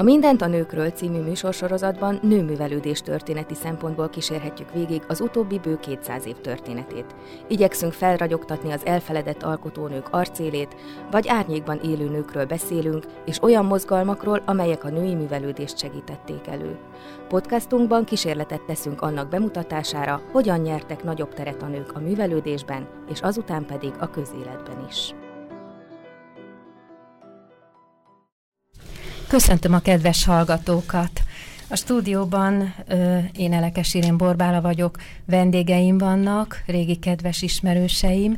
A Mindent a nőkről című műsorsorozatban nőművelődés történeti szempontból kísérhetjük végig az utóbbi bő 200 év történetét. Igyekszünk felragyogtatni az elfeledett alkotónők arcélét, vagy árnyékban élő nőkről beszélünk, és olyan mozgalmakról, amelyek a női művelődést segítették elő. Podcastunkban kísérletet teszünk annak bemutatására, hogyan nyertek nagyobb teret a nők a művelődésben, és azután pedig a közéletben is. Köszöntöm a kedves hallgatókat! A stúdióban ö, én Elekes Irén Borbála vagyok, vendégeim vannak, régi kedves ismerőseim.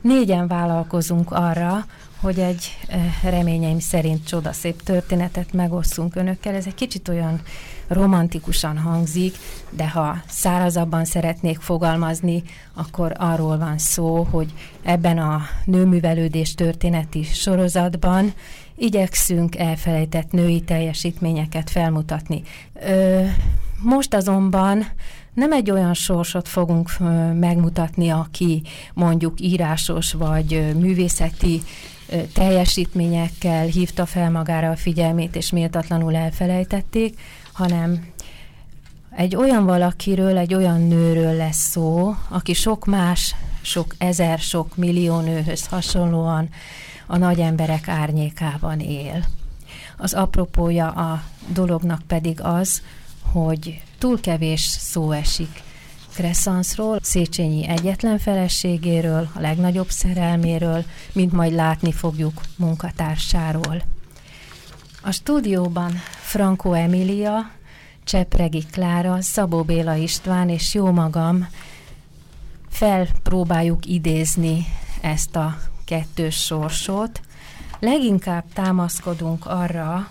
Négyen vállalkozunk arra, hogy egy ö, reményeim szerint csodaszép történetet megosszunk önökkel. Ez egy kicsit olyan romantikusan hangzik, de ha szárazabban szeretnék fogalmazni, akkor arról van szó, hogy ebben a nőművelődés történeti sorozatban igyekszünk elfelejtett női teljesítményeket felmutatni. Ö, most azonban nem egy olyan sorsot fogunk megmutatni, aki mondjuk írásos vagy művészeti teljesítményekkel hívta fel magára a figyelmét, és méltatlanul elfelejtették, hanem egy olyan valakiről, egy olyan nőről lesz szó, aki sok más, sok ezer, sok millió nőhöz hasonlóan a nagy emberek árnyékában él. Az apropója a dolognak pedig az, hogy túl kevés szó esik Kresszanszról, Széchenyi egyetlen feleségéről, a legnagyobb szerelméről, mint majd látni fogjuk munkatársáról. A stúdióban Franco Emilia, Csepregi Klára, Szabó Béla István és jó magam felpróbáljuk idézni ezt a kettős sorsot. Leginkább támaszkodunk arra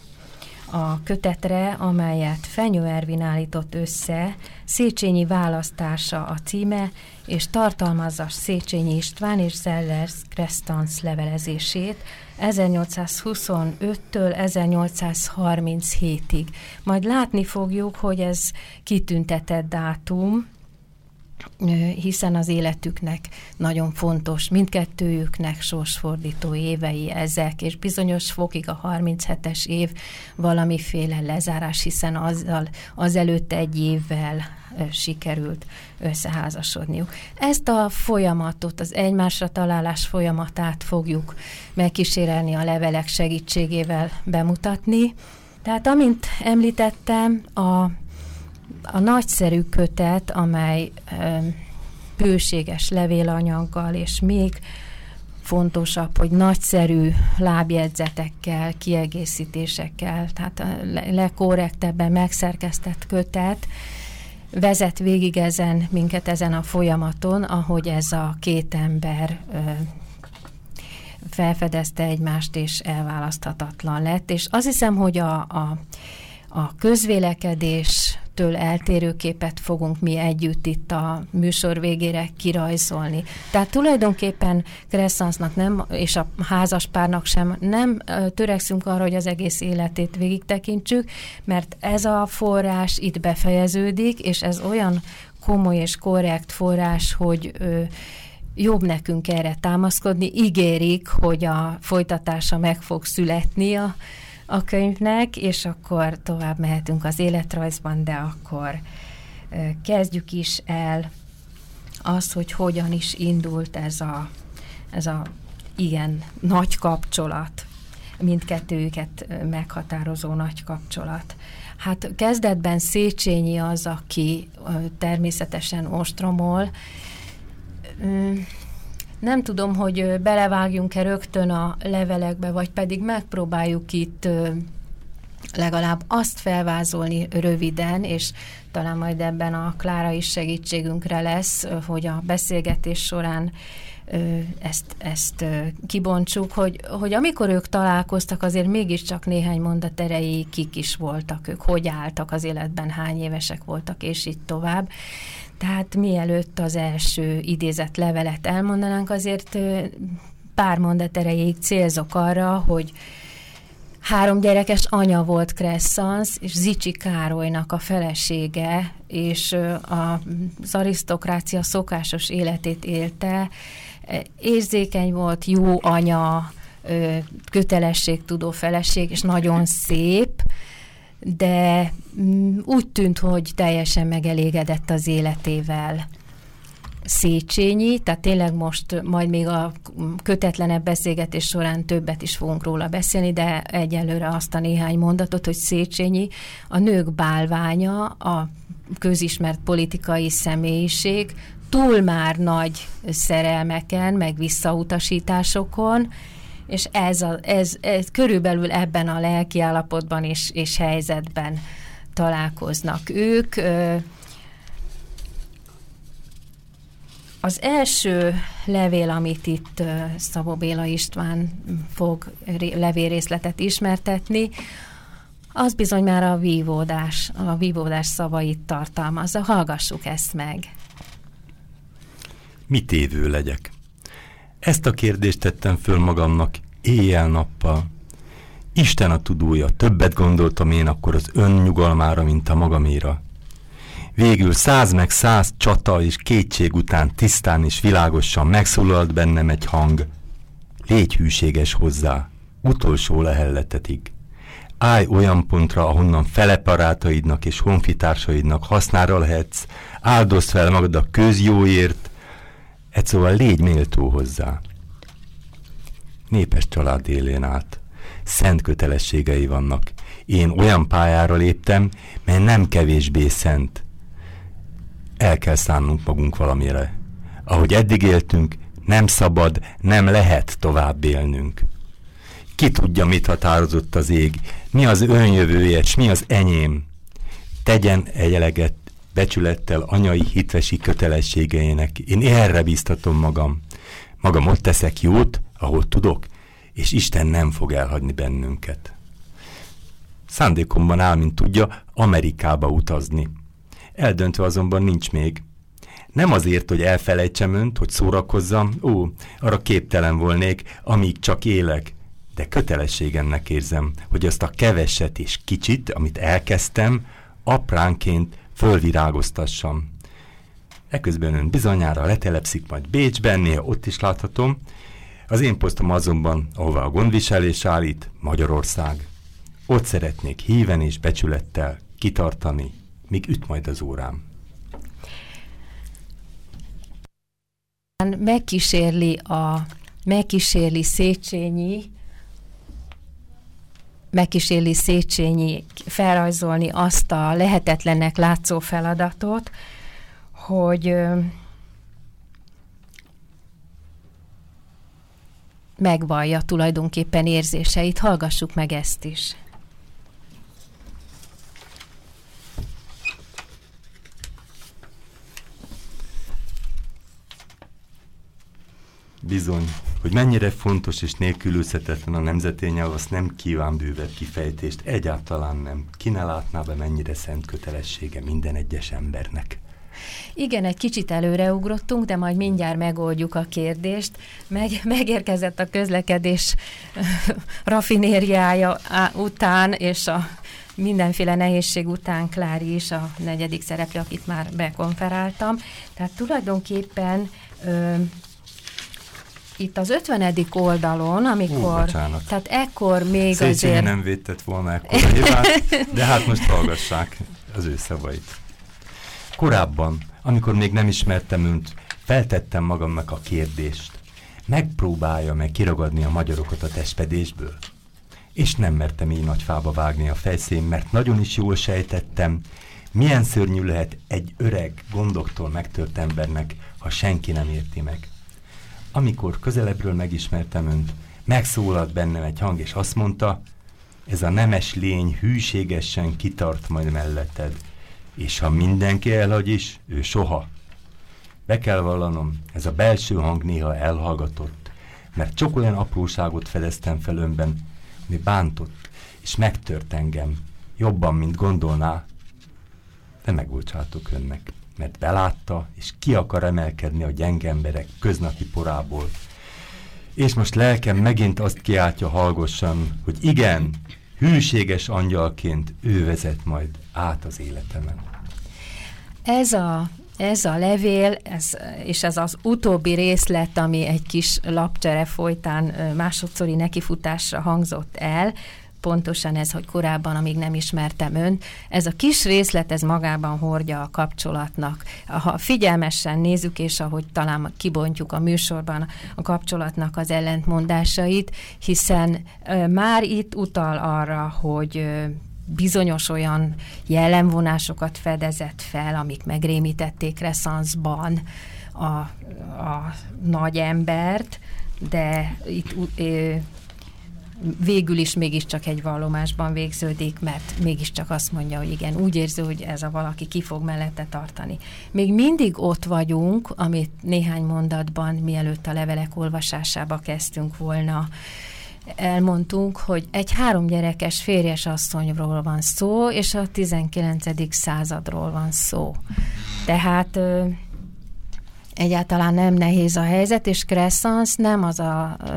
a kötetre, amelyet Fenyő Ervin állított össze, Széchenyi választása a címe, és tartalmazza Széchenyi István és Zellers Krestanz levelezését 1825-től 1837-ig. Majd látni fogjuk, hogy ez kitüntetett dátum, hiszen az életüknek nagyon fontos, mindkettőjüknek sorsfordító évei ezek, és bizonyos fokig a 37-es év valamiféle lezárás, hiszen azzal, azelőtt egy évvel sikerült összeházasodniuk. Ezt a folyamatot, az egymásra találás folyamatát fogjuk megkísérelni a levelek segítségével bemutatni. Tehát amint említettem, a a nagyszerű kötet, amely bőséges levélanyaggal, és még fontosabb, hogy nagyszerű lábjegyzetekkel, kiegészítésekkel, tehát a legkorrektebben megszerkesztett kötet, vezet végig ezen, minket ezen a folyamaton, ahogy ez a két ember ö, felfedezte egymást, és elválaszthatatlan lett. És azt hiszem, hogy a, a, a közvélekedés től eltérő képet fogunk mi együtt itt a műsor végére kirajzolni. Tehát tulajdonképpen Kresszansznak nem, és a házaspárnak sem nem törekszünk arra, hogy az egész életét végig tekintsük, mert ez a forrás itt befejeződik, és ez olyan komoly és korrekt forrás, hogy ö, jobb nekünk erre támaszkodni. Ígérik, hogy a folytatása meg fog születni a a könyvnek, és akkor tovább mehetünk az életrajzban, de akkor kezdjük is el az, hogy hogyan is indult ez a, ez a igen nagy kapcsolat, mindkettőjüket meghatározó nagy kapcsolat. Hát kezdetben Széchenyi az, aki természetesen ostromol, nem tudom, hogy belevágjunk-e rögtön a levelekbe, vagy pedig megpróbáljuk itt legalább azt felvázolni röviden, és talán majd ebben a Klára is segítségünkre lesz, hogy a beszélgetés során ezt, ezt kibontsuk, hogy, hogy amikor ők találkoztak, azért mégiscsak néhány mondat erejéig kik is voltak ők, hogy álltak az életben, hány évesek voltak, és így tovább. Tehát mielőtt az első idézett levelet elmondanánk, azért pár mondat erejéig célzok arra, hogy három gyerekes anya volt Kresszansz, és Zicsi Károlynak a felesége, és az arisztokrácia szokásos életét élte, érzékeny volt, jó anya, kötelességtudó feleség, és nagyon szép, de mm, úgy tűnt, hogy teljesen megelégedett az életével. Széchenyi, tehát tényleg most majd még a kötetlenebb beszélgetés során többet is fogunk róla beszélni, de egyelőre azt a néhány mondatot, hogy Széchenyi a nők bálványa, a közismert politikai személyiség, túl már nagy szerelmeken, meg visszautasításokon, és ez, a, ez, ez körülbelül ebben a lelki állapotban és, és helyzetben találkoznak ők. Az első levél, amit itt Szabó Béla István fog levélrészletet ismertetni, az bizony már a vívódás, a vívódás szavait tartalmazza. Hallgassuk ezt meg. Mit évő legyek? Ezt a kérdést tettem föl magamnak éjjel-nappal. Isten a tudója, többet gondoltam én akkor az önnyugalmára, mint a magaméra. Végül száz meg száz csata és kétség után tisztán és világosan megszólalt bennem egy hang. Légy hűséges hozzá, utolsó lehelletetig. Állj olyan pontra, ahonnan feleparátaidnak és honfitársaidnak hasznára lehetsz, áldozd fel magad a közjóért, egy szóval légy méltó hozzá. Népes család élén át. Szent kötelességei vannak. Én olyan pályára léptem, mely nem kevésbé szent. El kell szánnunk magunk valamire. Ahogy eddig éltünk, nem szabad, nem lehet tovább élnünk. Ki tudja, mit határozott az ég, mi az önjövője, és mi az enyém. Tegyen egy eleget becsülettel anyai hitvesi kötelességeinek. Én erre biztatom magam. Magam ott teszek jót, ahol tudok, és Isten nem fog elhagyni bennünket. Szándékomban áll, mint tudja, Amerikába utazni. Eldöntve azonban nincs még. Nem azért, hogy elfelejtsem önt, hogy szórakozzam, ó, arra képtelen volnék, amíg csak élek, de kötelességemnek érzem, hogy azt a keveset és kicsit, amit elkezdtem, apránként fölvirágoztassam. Eközben ön bizonyára letelepszik majd Bécsben, néha ott is láthatom. Az én posztom azonban, ahova a gondviselés állít, Magyarország. Ott szeretnék híven és becsülettel kitartani, míg üt majd az órám. Megkísérli a megkísérli Széchenyi megkísérli Széchenyi felrajzolni azt a lehetetlennek látszó feladatot, hogy megvallja tulajdonképpen érzéseit. Hallgassuk meg ezt is. Bizony, hogy mennyire fontos és nélkülözhetetlen a nemzeti nyelv, azt nem kíván bővebb kifejtést, egyáltalán nem. Ki ne látná be, mennyire szent kötelessége minden egyes embernek. Igen, egy kicsit előreugrottunk, de majd mindjárt megoldjuk a kérdést. Meg, megérkezett a közlekedés rafinériája után, és a mindenféle nehézség után Klári is a negyedik szereplő, akit már bekonferáltam. Tehát tulajdonképpen itt az 50. oldalon, amikor, Ú, tehát ekkor még Széchenyi azért... nem védett volna ekkor hibát, de hát most hallgassák az ő szavait. Korábban, amikor még nem ismertem önt, feltettem magamnak a kérdést, megpróbálja meg kiragadni a magyarokat a testpedésből? És nem mertem így nagy fába vágni a fejszén, mert nagyon is jól sejtettem, milyen szörnyű lehet egy öreg, gondoktól megtört embernek, ha senki nem érti meg. Amikor közelebbről megismertem önt, megszólalt bennem egy hang, és azt mondta, ez a nemes lény hűségesen kitart majd melletted, és ha mindenki elhagy is, ő soha. Be kell vallanom, ez a belső hang néha elhallgatott, mert csak olyan apróságot fedeztem fel önben, ami bántott, és megtört engem, jobban, mint gondolná, de megbocsátok önnek mert belátta, és ki akar emelkedni a gyenge emberek köznapi porából. És most lelkem megint azt kiáltja hallgosan, hogy igen, hűséges angyalként ő vezet majd át az életemen. Ez a, ez a levél, ez, és ez az utóbbi részlet, ami egy kis lapcsere folytán másodszori nekifutásra hangzott el, pontosan ez, hogy korábban, amíg nem ismertem ön, ez a kis részlet, ez magában hordja a kapcsolatnak. Ha figyelmesen nézzük, és ahogy talán kibontjuk a műsorban a kapcsolatnak az ellentmondásait, hiszen már itt utal arra, hogy bizonyos olyan jellemvonásokat fedezett fel, amik megrémítették Reszanszban a, a nagy embert, de itt ö, végül is mégiscsak egy vallomásban végződik, mert mégiscsak azt mondja, hogy igen, úgy érzi, hogy ez a valaki ki fog mellette tartani. Még mindig ott vagyunk, amit néhány mondatban, mielőtt a levelek olvasásába kezdtünk volna, elmondtunk, hogy egy három gyerekes férjes asszonyról van szó, és a 19. századról van szó. Tehát ö, egyáltalán nem nehéz a helyzet, és Crescens nem az a ö,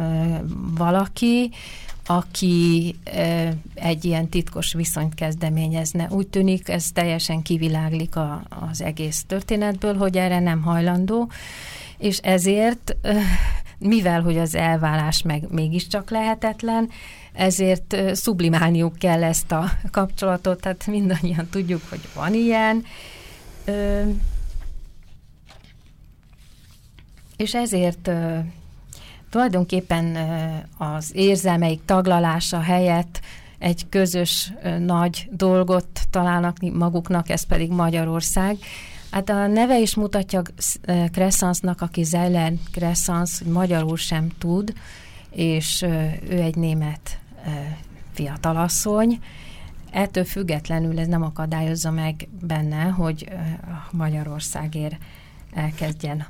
valaki, aki egy ilyen titkos viszonyt kezdeményezne. Úgy tűnik, ez teljesen kiviláglik a, az egész történetből, hogy erre nem hajlandó, és ezért, mivel hogy az elválás meg mégiscsak lehetetlen, ezért sublimálniuk kell ezt a kapcsolatot, tehát mindannyian tudjuk, hogy van ilyen. És ezért tulajdonképpen az érzelmeik taglalása helyett egy közös nagy dolgot találnak maguknak, ez pedig Magyarország. Hát a neve is mutatja Cressansnak, aki Zeller Cressans, hogy magyarul sem tud, és ő egy német fiatalasszony. Ettől függetlenül ez nem akadályozza meg benne, hogy Magyarországért elkezdjen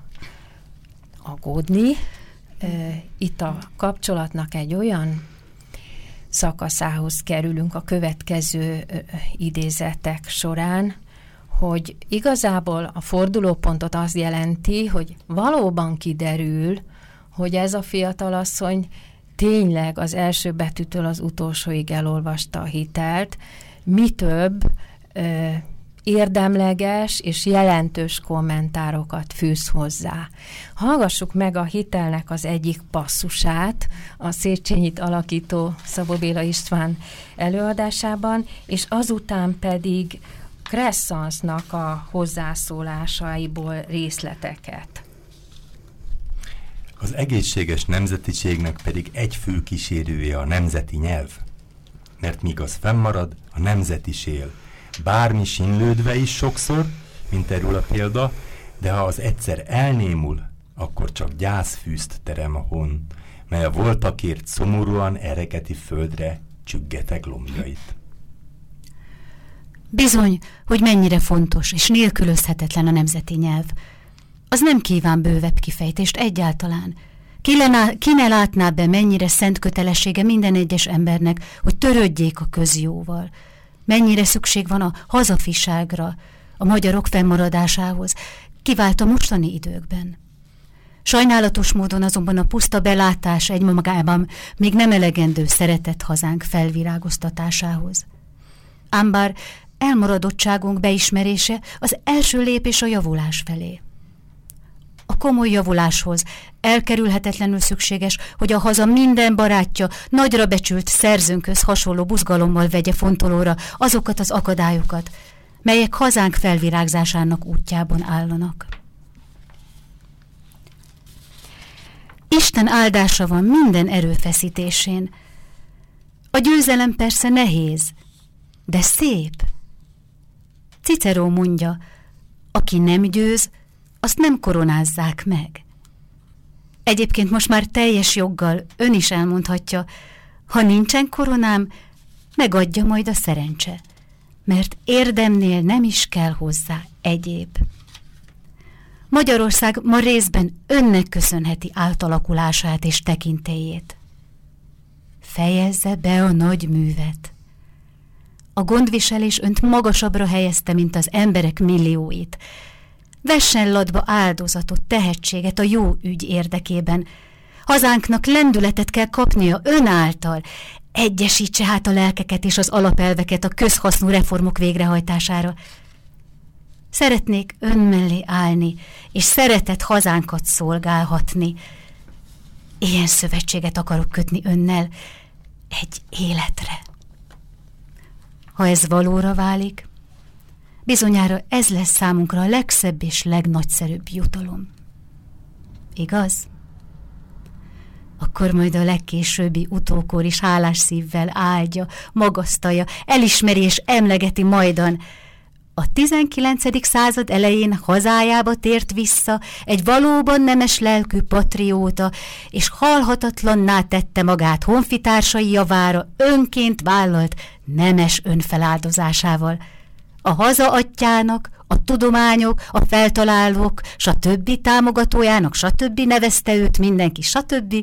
aggódni, itt a kapcsolatnak egy olyan szakaszához kerülünk a következő idézetek során, hogy igazából a fordulópontot az jelenti, hogy valóban kiderül, hogy ez a fiatalasszony tényleg az első betűtől az utolsóig elolvasta a hitelt, mi több, érdemleges és jelentős kommentárokat fűz hozzá. Hallgassuk meg a hitelnek az egyik passzusát a Széchenyit alakító Szabó Béla István előadásában, és azután pedig Cressansnak a hozzászólásaiból részleteket. Az egészséges nemzetiségnek pedig egy fő kísérője a nemzeti nyelv, mert míg az fennmarad, a nemzeti él bármi sinlődve is sokszor, mint erről a példa, de ha az egyszer elnémul, akkor csak gyászfűzt terem a hon, mely a voltakért szomorúan ereketi földre csüggetek lombjait. Bizony, hogy mennyire fontos és nélkülözhetetlen a nemzeti nyelv. Az nem kíván bővebb kifejtést egyáltalán. Ki, lená, ki ne látná be, mennyire szent kötelessége minden egyes embernek, hogy törődjék a közjóval, mennyire szükség van a hazafiságra, a magyarok fennmaradásához, kivált a mostani időkben. Sajnálatos módon azonban a puszta belátás egymagában még nem elegendő szeretett hazánk felvirágoztatásához. Ám bár elmaradottságunk beismerése az első lépés a javulás felé. A komoly javuláshoz elkerülhetetlenül szükséges, hogy a haza minden barátja nagyra becsült szerzőnköz hasonló buzgalommal vegye fontolóra azokat az akadályokat, melyek hazánk felvirágzásának útjában állanak. Isten áldása van minden erőfeszítésén. A győzelem persze nehéz, de szép. Cicero mondja, aki nem győz, azt nem koronázzák meg. Egyébként most már teljes joggal ön is elmondhatja, ha nincsen koronám, megadja majd a szerencse, mert érdemnél nem is kell hozzá egyéb. Magyarország ma részben önnek köszönheti átalakulását és tekintélyét. Fejezze be a nagy művet. A gondviselés önt magasabbra helyezte, mint az emberek millióit, Vessen ladba áldozatot, tehetséget a jó ügy érdekében. Hazánknak lendületet kell kapnia ön által. Egyesítse hát a lelkeket és az alapelveket a közhasznú reformok végrehajtására. Szeretnék ön mellé állni, és szeretett hazánkat szolgálhatni. Ilyen szövetséget akarok kötni önnel egy életre. Ha ez valóra válik, bizonyára ez lesz számunkra a legszebb és legnagyszerűbb jutalom. Igaz? akkor majd a legkésőbbi utókor is hálás szívvel áldja, magasztalja, elismeri és emlegeti majdan. A 19. század elején hazájába tért vissza egy valóban nemes lelkű patrióta, és halhatatlanná tette magát honfitársai javára önként vállalt nemes önfeláldozásával. A haza atyának, a tudományok, a feltalálók, stb. támogatójának, stb. nevezte őt mindenki, stb.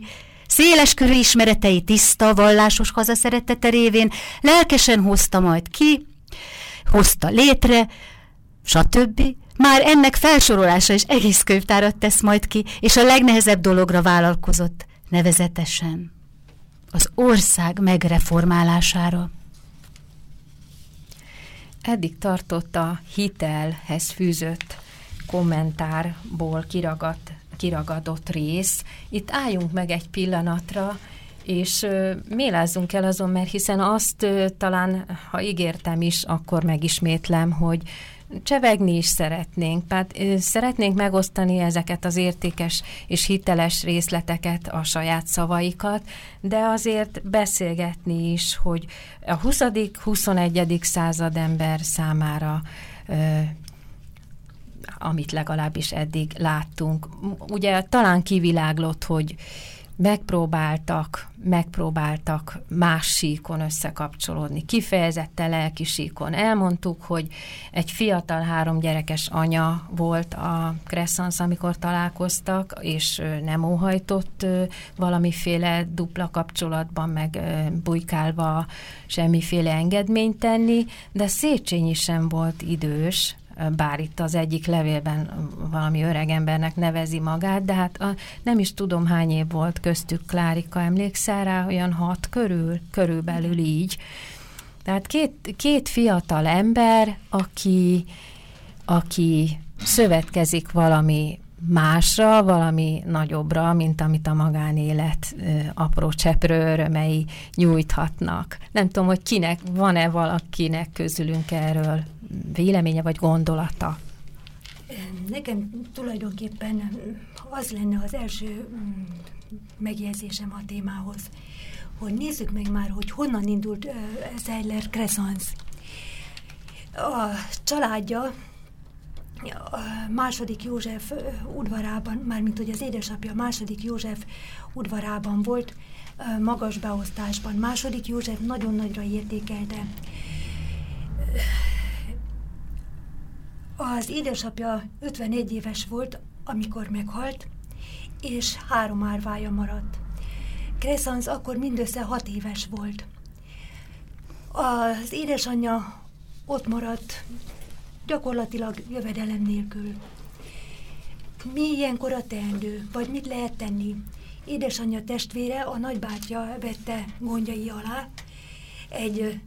Széles körű ismeretei tiszta, vallásos hazaszeretete révén lelkesen hozta majd ki, hozta létre, stb. Már ennek felsorolása is egész könyvtárat tesz majd ki, és a legnehezebb dologra vállalkozott, nevezetesen az ország megreformálására. Eddig tartott a hitelhez fűzött kommentárból kiragadt, kiragadott rész. Itt álljunk meg egy pillanatra, és mélázzunk el azon, mert hiszen azt talán, ha ígértem is, akkor megismétlem, hogy csevegni is szeretnénk. Tehát szeretnénk megosztani ezeket az értékes és hiteles részleteket, a saját szavaikat, de azért beszélgetni is, hogy a 20.-21. század ember számára amit legalábbis eddig láttunk. Ugye talán kiviláglott, hogy megpróbáltak, megpróbáltak más síkon összekapcsolódni, kifejezetten lelki síkon. Elmondtuk, hogy egy fiatal három gyerekes anya volt a Crescens, amikor találkoztak, és nem óhajtott valamiféle dupla kapcsolatban, meg bujkálva semmiféle engedményt tenni, de Széchenyi sem volt idős, bár itt az egyik levélben valami öreg embernek nevezi magát, de hát a, nem is tudom hány év volt köztük Klárika, emlékszel rá, olyan hat körül, körülbelül így. Tehát két, két fiatal ember, aki, aki szövetkezik valami másra, valami nagyobbra, mint amit a magánélet apró cseprő örömei nyújthatnak. Nem tudom, hogy kinek, van-e valakinek közülünk erről véleménye vagy gondolata? Nekem tulajdonképpen az lenne az első mm, megjegyzésem a témához, hogy nézzük meg már, hogy honnan indult Zeiler Crescens. A családja a második József udvarában, mármint hogy az édesapja második József udvarában volt, magas beosztásban. Második József nagyon nagyra értékelte. Az édesapja 51 éves volt, amikor meghalt, és három árvája maradt. Crescens akkor mindössze hat éves volt. Az édesanyja ott maradt gyakorlatilag jövedelem nélkül. Mi ilyenkor a teendő, vagy mit lehet tenni? Édesanyja testvére, a nagybátyja vette gondjai alá egy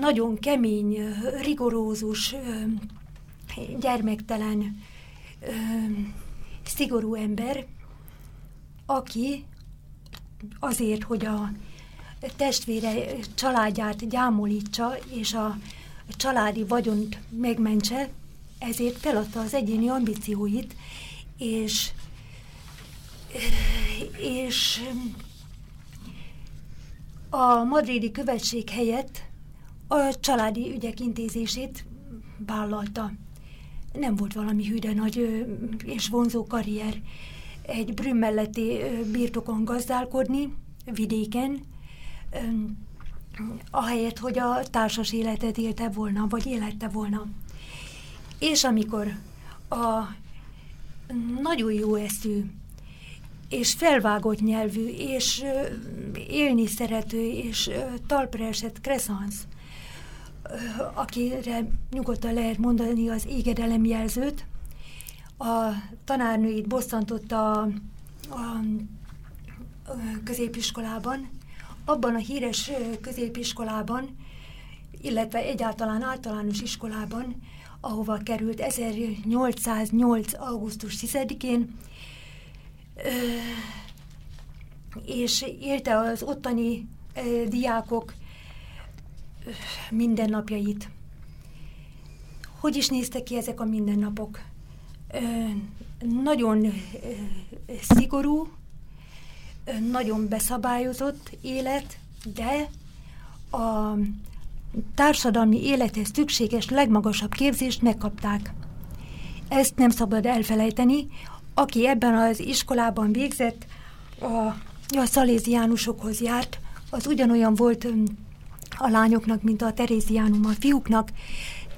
nagyon kemény, rigorózus, gyermektelen, ö, szigorú ember, aki azért, hogy a testvére családját gyámolítsa, és a családi vagyont megmentse, ezért feladta az egyéni ambícióit, és, és a madridi követség helyett a családi ügyek intézését vállalta. Nem volt valami hűde nagy és vonzó karrier. Egy Brüm melletti birtokon gazdálkodni, vidéken, ahelyett, hogy a társas életet élte volna, vagy élette volna. És amikor a nagyon jó eszű, és felvágott nyelvű, és élni szerető, és talpra esett Crescens, akire nyugodtan lehet mondani az égedelem jelzőt, a tanárnőit bosszantotta a, a középiskolában, abban a híres középiskolában, illetve egyáltalán általános iskolában, ahova került 1808. augusztus 10-én, és élte az ottani diákok mindennapjait. Hogy is néztek ki ezek a mindennapok? Nagyon szigorú, nagyon beszabályozott élet, de a társadalmi élethez szükséges legmagasabb képzést megkapták. Ezt nem szabad elfelejteni. Aki ebben az iskolában végzett, a, a szaléziánusokhoz járt, az ugyanolyan volt a lányoknak, mint a teréziánum a fiúknak,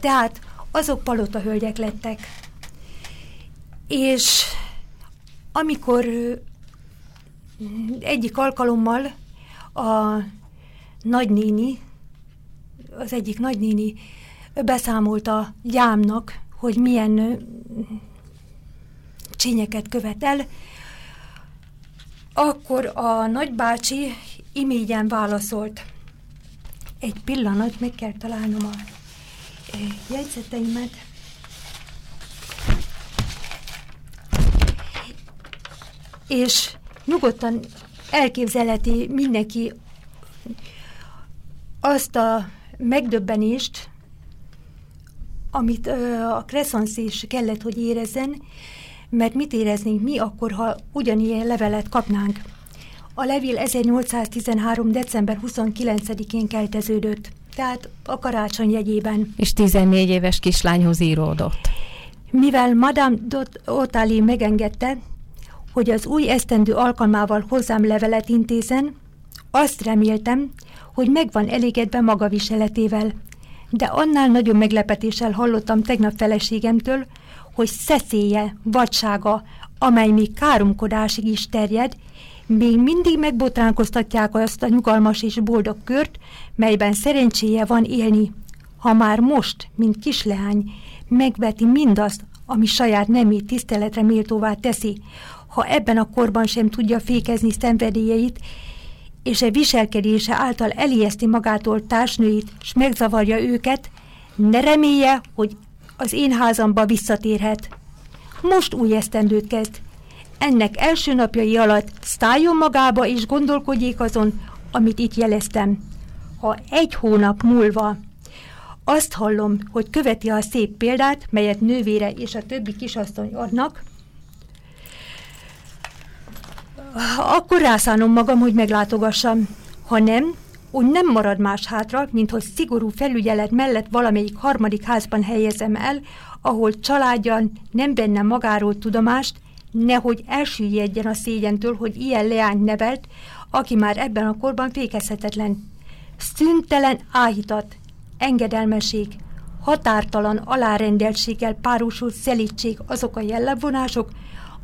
tehát azok palota hölgyek lettek. És amikor egyik alkalommal a nagynéni, az egyik nagynéni beszámolt a gyámnak, hogy milyen csényeket követel, akkor a nagybácsi imégyen válaszolt. Egy pillanat, meg kell találnom a jegyzeteimet. És nyugodtan elképzelheti mindenki azt a megdöbbenést, amit a Crescens is kellett, hogy érezzen, mert mit éreznénk mi akkor, ha ugyanilyen levelet kapnánk. A levél 1813. december 29-én kelteződött, tehát a karácsony jegyében. És 14 éves kislányhoz íródott. Mivel Madame Dot Otali megengedte, hogy az új esztendő alkalmával hozzám levelet intézen, azt reméltem, hogy megvan elégedve maga viseletével. De annál nagyobb meglepetéssel hallottam tegnap feleségemtől, hogy szeszélye, vadsága, amely még káromkodásig is terjed, még mindig megbotránkoztatják azt a nyugalmas és boldog kört, melyben szerencséje van élni. Ha már most, mint kisleány, megveti mindazt, ami saját nemét tiszteletre méltóvá teszi, ha ebben a korban sem tudja fékezni szenvedélyeit, és e viselkedése által elijeszti magától társnőit, s megzavarja őket, ne remélje, hogy az én házamba visszatérhet. Most új esztendőt kezd. Ennek első napjai alatt szálljon magába és gondolkodjék azon, amit itt jeleztem. Ha egy hónap múlva azt hallom, hogy követi a szép példát, melyet nővére és a többi kisasszony adnak, akkor rászánom magam, hogy meglátogassam. Ha nem, úgy nem marad más hátra, mint hogy szigorú felügyelet mellett valamelyik harmadik házban helyezem el, ahol családjan nem benne magáról tudomást, nehogy elsüllyedjen a szégyentől, hogy ilyen leányt nevelt, aki már ebben a korban fékezhetetlen. Szüntelen áhítat, engedelmesség, határtalan alárendeltséggel párosult szelítség azok a jellemvonások,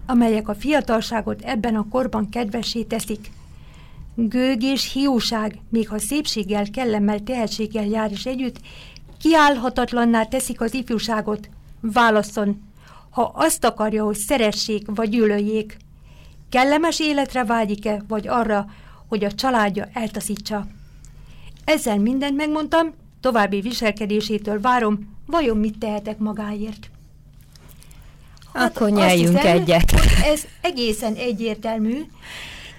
amelyek a fiatalságot ebben a korban kedvesé teszik. Gőg és hiúság, még ha szépséggel, kellemmel, tehetséggel jár is együtt, kiállhatatlanná teszik az ifjúságot. Válaszol, ha azt akarja, hogy szeressék vagy gyűlöljék. Kellemes életre vágyik-e, vagy arra, hogy a családja eltaszítsa. Ezzel mindent megmondtam, további viselkedésétől várom, vajon mit tehetek magáért. Hát Akkor nyeljünk hiszem, egyet. Ez egészen egyértelmű,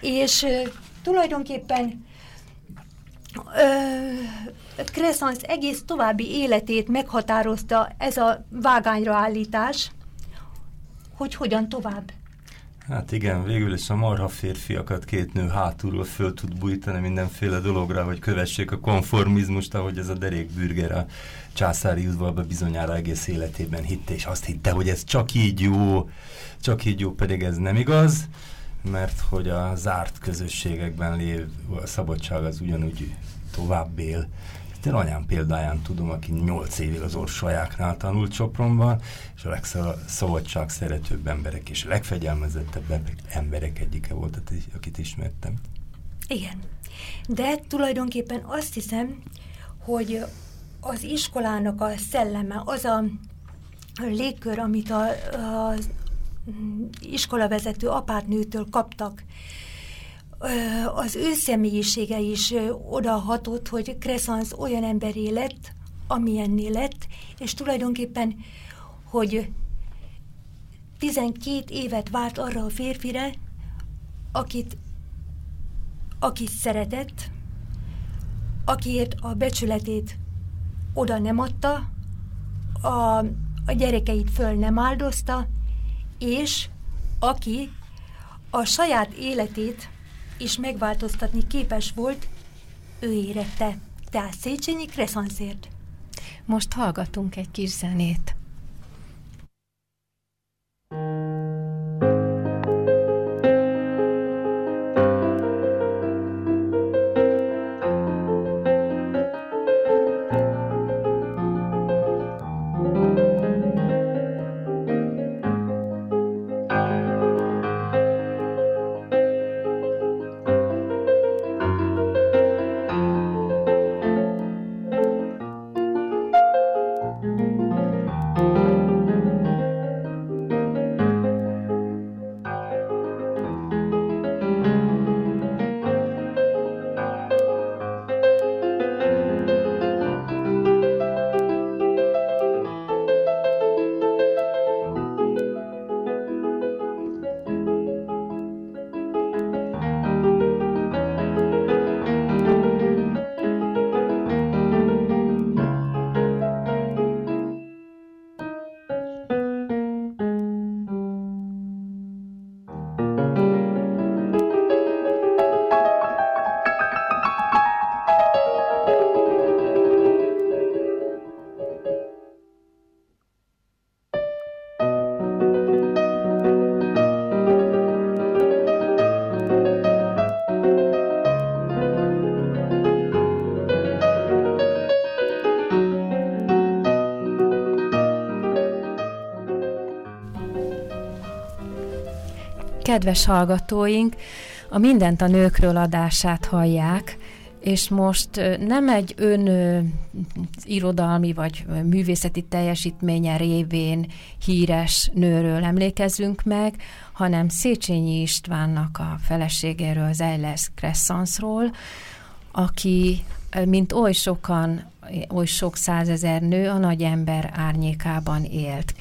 és uh, tulajdonképpen uh, egész további életét meghatározta ez a vágányra állítás, hogy hogyan tovább. Hát igen, végül is a marha férfiakat két nő hátulról föl tud bújtani mindenféle dologra, hogy kövessék a konformizmust, ahogy ez a derékbürger a császári udvarba bizonyára egész életében hitte, és azt hitte, hogy ez csak így jó, csak így jó, pedig ez nem igaz, mert hogy a zárt közösségekben lévő a szabadság az ugyanúgy tovább él, én anyám példáján tudom, aki nyolc évig az orsajáknál tanult Sopronban, és a legszabadság szeretőbb emberek és a legfegyelmezettebb emberek egyike volt, akit ismertem. Igen. De tulajdonképpen azt hiszem, hogy az iskolának a szelleme, az a légkör, amit a, az iskolavezető apátnőtől kaptak, az ő személyisége is odahatott, hogy Crescens olyan emberé lett, amilyenné lett, és tulajdonképpen, hogy 12 évet várt arra a férfire, akit, akit szeretett, akiért a becsületét oda nem adta, a, a gyerekeit föl nem áldozta, és aki a saját életét is megváltoztatni képes volt, ő érette. Tehát Széchenyi Kresszanszért. Most hallgatunk egy kis zenét. Kedves hallgatóink, a Mindent a nőkről adását hallják, és most nem egy ön irodalmi vagy művészeti teljesítménye révén híres nőről emlékezünk meg, hanem Széchenyi Istvánnak a feleségéről, Zeiles Cressansról, aki, mint oly sokan, oly sok százezer nő a nagy ember árnyékában élt.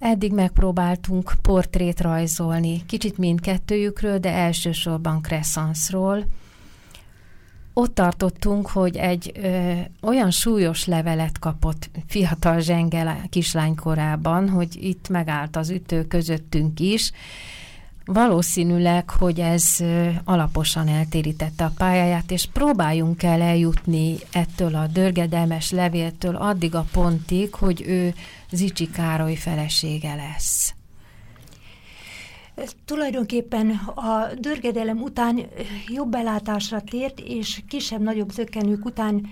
Eddig megpróbáltunk portrét rajzolni, kicsit mindkettőjükről, de elsősorban Cressansról. Ott tartottunk, hogy egy ö, olyan súlyos levelet kapott fiatal zsengel kislánykorában, hogy itt megállt az ütő közöttünk is, Valószínűleg, hogy ez alaposan eltérítette a pályáját, és próbáljunk el eljutni ettől a dörgedelmes levéltől addig a pontig, hogy ő Zicsi Károly felesége lesz. Tulajdonképpen a dörgedelem után jobb belátásra tért, és kisebb-nagyobb zökkenők után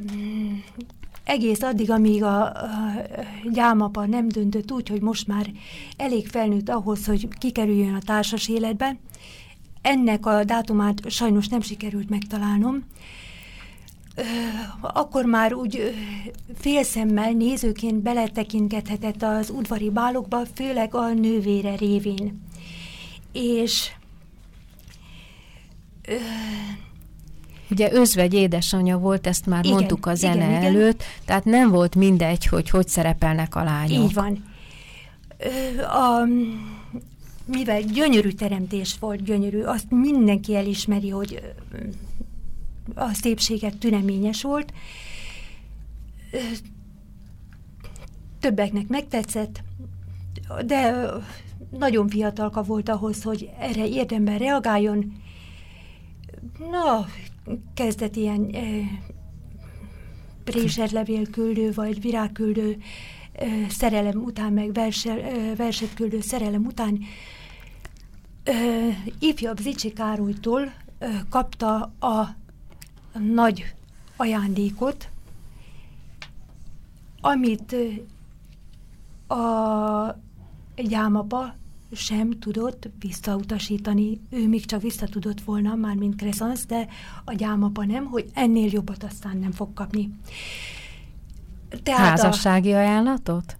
mm, egész addig, amíg a, a gyámapa nem döntött úgy, hogy most már elég felnőtt ahhoz, hogy kikerüljön a társas életbe. Ennek a dátumát sajnos nem sikerült megtalálnom. Akkor már úgy félszemmel nézőként beletekinthetett az udvari bálokba, főleg a nővére révén. És Ugye özvegy édesanyja volt, ezt már igen, mondtuk a zene igen, előtt, igen. tehát nem volt mindegy, hogy hogy szerepelnek a lányok. Így van. A, mivel gyönyörű teremtés volt, gyönyörű, azt mindenki elismeri, hogy a szépséget tüneményes volt. Többeknek megtetszett, de nagyon fiatalka volt ahhoz, hogy erre érdemben reagáljon. Na, kezdett ilyen préserlevél küldő, vagy virágküldő szerelem után, meg verse, verset küldő szerelem után ifjabb Zicsi Károlytól kapta a nagy ajándékot, amit a gyámapa sem tudott visszautasítani. Ő még csak vissza tudott volna, már mint Crescens, de a gyámapa nem, hogy ennél jobbat aztán nem fog kapni. Tehát Házassági a, ajánlatot?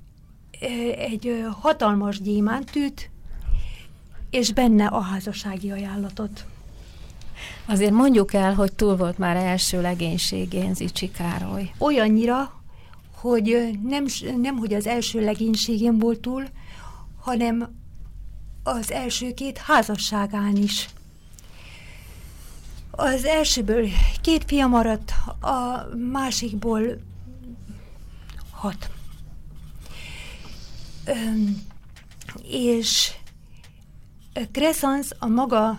Egy hatalmas gyémántűt, és benne a házassági ajánlatot. Azért mondjuk el, hogy túl volt már első legénységén Zicsi Károly. Olyannyira, hogy nem, nem hogy az első legénységén volt túl, hanem az első két házasságán is. Az elsőből két fia maradt, a másikból hat. Öm, és Crescens a maga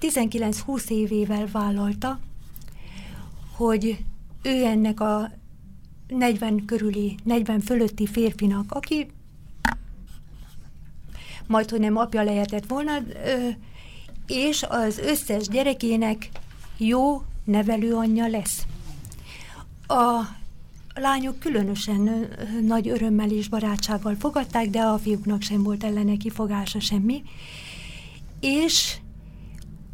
19-20 évével vállalta, hogy ő ennek a 40 körüli, 40 fölötti férfinak, aki majd, hogy nem apja lehetett volna, és az összes gyerekének jó nevelőanyja lesz. A lányok különösen nagy örömmel és barátsággal fogadták, de a fiúknak sem volt ellene kifogása semmi. És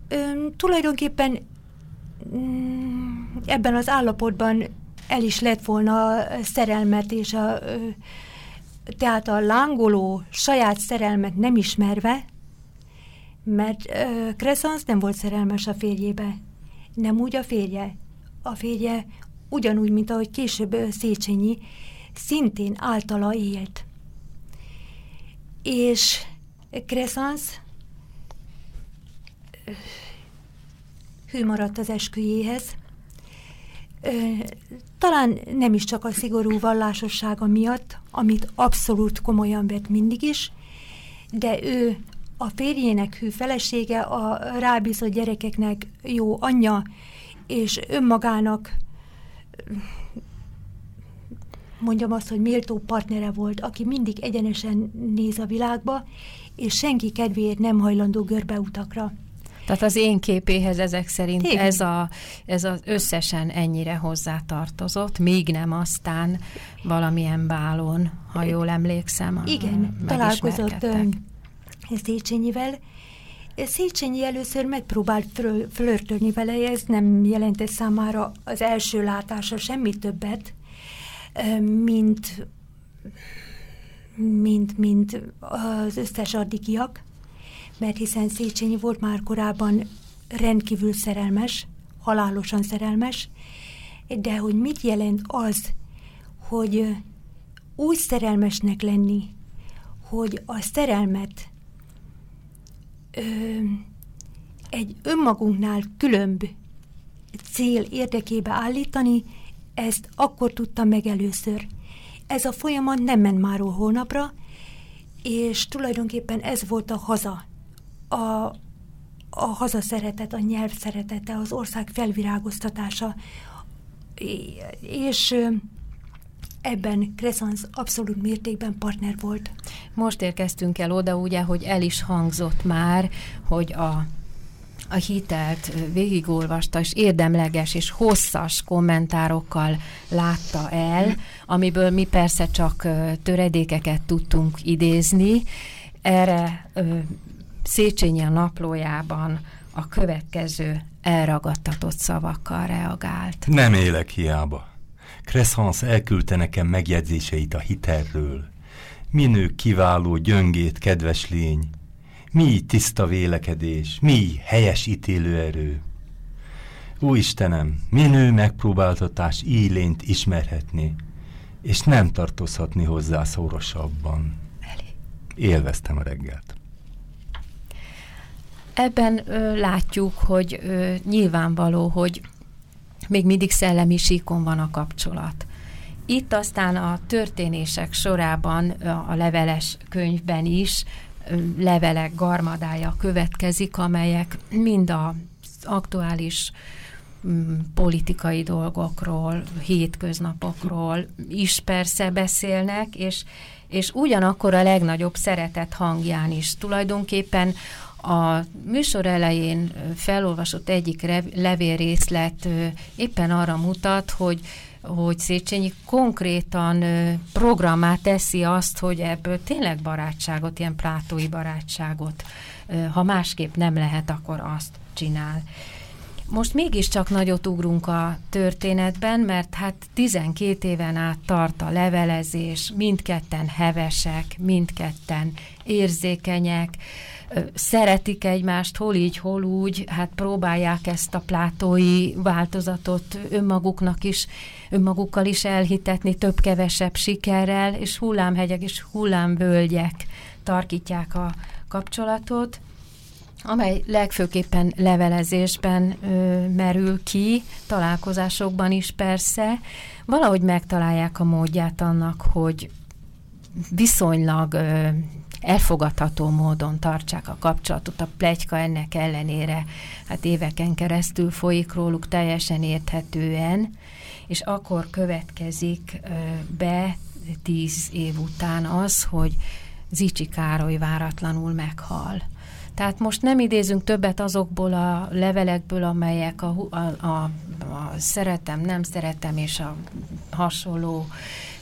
ö, tulajdonképpen mm, ebben az állapotban el is lett volna a szerelmet és a, tehát a lángoló saját szerelmet nem ismerve, mert uh, nem volt szerelmes a férjébe. Nem úgy a férje. A férje ugyanúgy, mint ahogy később Széchenyi, szintén általa élt. És Crescens hű maradt az esküjéhez. Talán nem is csak a szigorú vallásossága miatt, amit abszolút komolyan vett mindig is, de ő a férjének hű felesége, a rábízott gyerekeknek jó anyja, és önmagának mondjam azt, hogy méltó partnere volt, aki mindig egyenesen néz a világba, és senki kedvéért nem hajlandó görbeutakra. Tehát az én képéhez ezek szerint ez, a, ez az összesen ennyire hozzátartozott, még nem aztán valamilyen bálon, ha jól emlékszem. Igen, találkozott Széchenyivel. Széchenyi először megpróbált flörtölni vele, ez nem jelentett számára az első látása semmi többet, mint, mint, mint az összes addigiak, mert hiszen Széchenyi volt már korábban rendkívül szerelmes, halálosan szerelmes, de hogy mit jelent az, hogy úgy szerelmesnek lenni, hogy a szerelmet ö, egy önmagunknál különb cél érdekébe állítani, ezt akkor tudtam meg először. Ez a folyamat nem ment már hónapra, és tulajdonképpen ez volt a haza. A, a haza szeretet, a nyelv szeretete, az ország felvirágoztatása, és ebben Crescens abszolút mértékben partner volt. Most érkeztünk el oda, ugye, hogy el is hangzott már, hogy a a hitelt végigolvasta, és érdemleges és hosszas kommentárokkal látta el, amiből mi persze csak töredékeket tudtunk idézni. Erre Széchenyi a naplójában a következő elragadtatott szavakkal reagált. Nem élek hiába. Crescens elküldte nekem megjegyzéseit a hitelről. Minő kiváló, gyöngét, kedves lény. Mi tiszta vélekedés, mi helyes ítélőerő. Ó Istenem, minő megpróbáltatás így lényt ismerhetni, és nem tartozhatni hozzá szorosabban. Élveztem a reggelt. Ebben ö, látjuk, hogy ö, nyilvánvaló, hogy még mindig szellemi síkon van a kapcsolat. Itt aztán a történések sorában a leveles könyvben is levelek garmadája következik, amelyek mind az aktuális politikai dolgokról, hétköznapokról is persze beszélnek, és, és ugyanakkor a legnagyobb szeretet hangján is. Tulajdonképpen a műsor elején felolvasott egyik levélrészlet éppen arra mutat, hogy hogy Széchenyi konkrétan programmá teszi azt, hogy ebből tényleg barátságot, ilyen plátói barátságot, ha másképp nem lehet, akkor azt csinál. Most mégiscsak nagyot ugrunk a történetben, mert hát 12 éven át tart a levelezés, mindketten hevesek, mindketten érzékenyek, szeretik egymást, hol így, hol úgy, hát próbálják ezt a plátói változatot önmaguknak is, önmagukkal is elhitetni több-kevesebb sikerrel, és hullámhegyek és hullámvölgyek tarkítják a kapcsolatot. amely legfőképpen levelezésben ö, merül ki, találkozásokban is persze, valahogy megtalálják a módját annak, hogy viszonylag ö, elfogadható módon tartsák a kapcsolatot. A plegyka ennek ellenére hát éveken keresztül folyik róluk teljesen érthetően, és akkor következik be tíz év után az, hogy Zicsi Károly váratlanul meghal. Tehát most nem idézünk többet azokból a levelekből, amelyek a, a, a, a szeretem, nem szeretem és a hasonló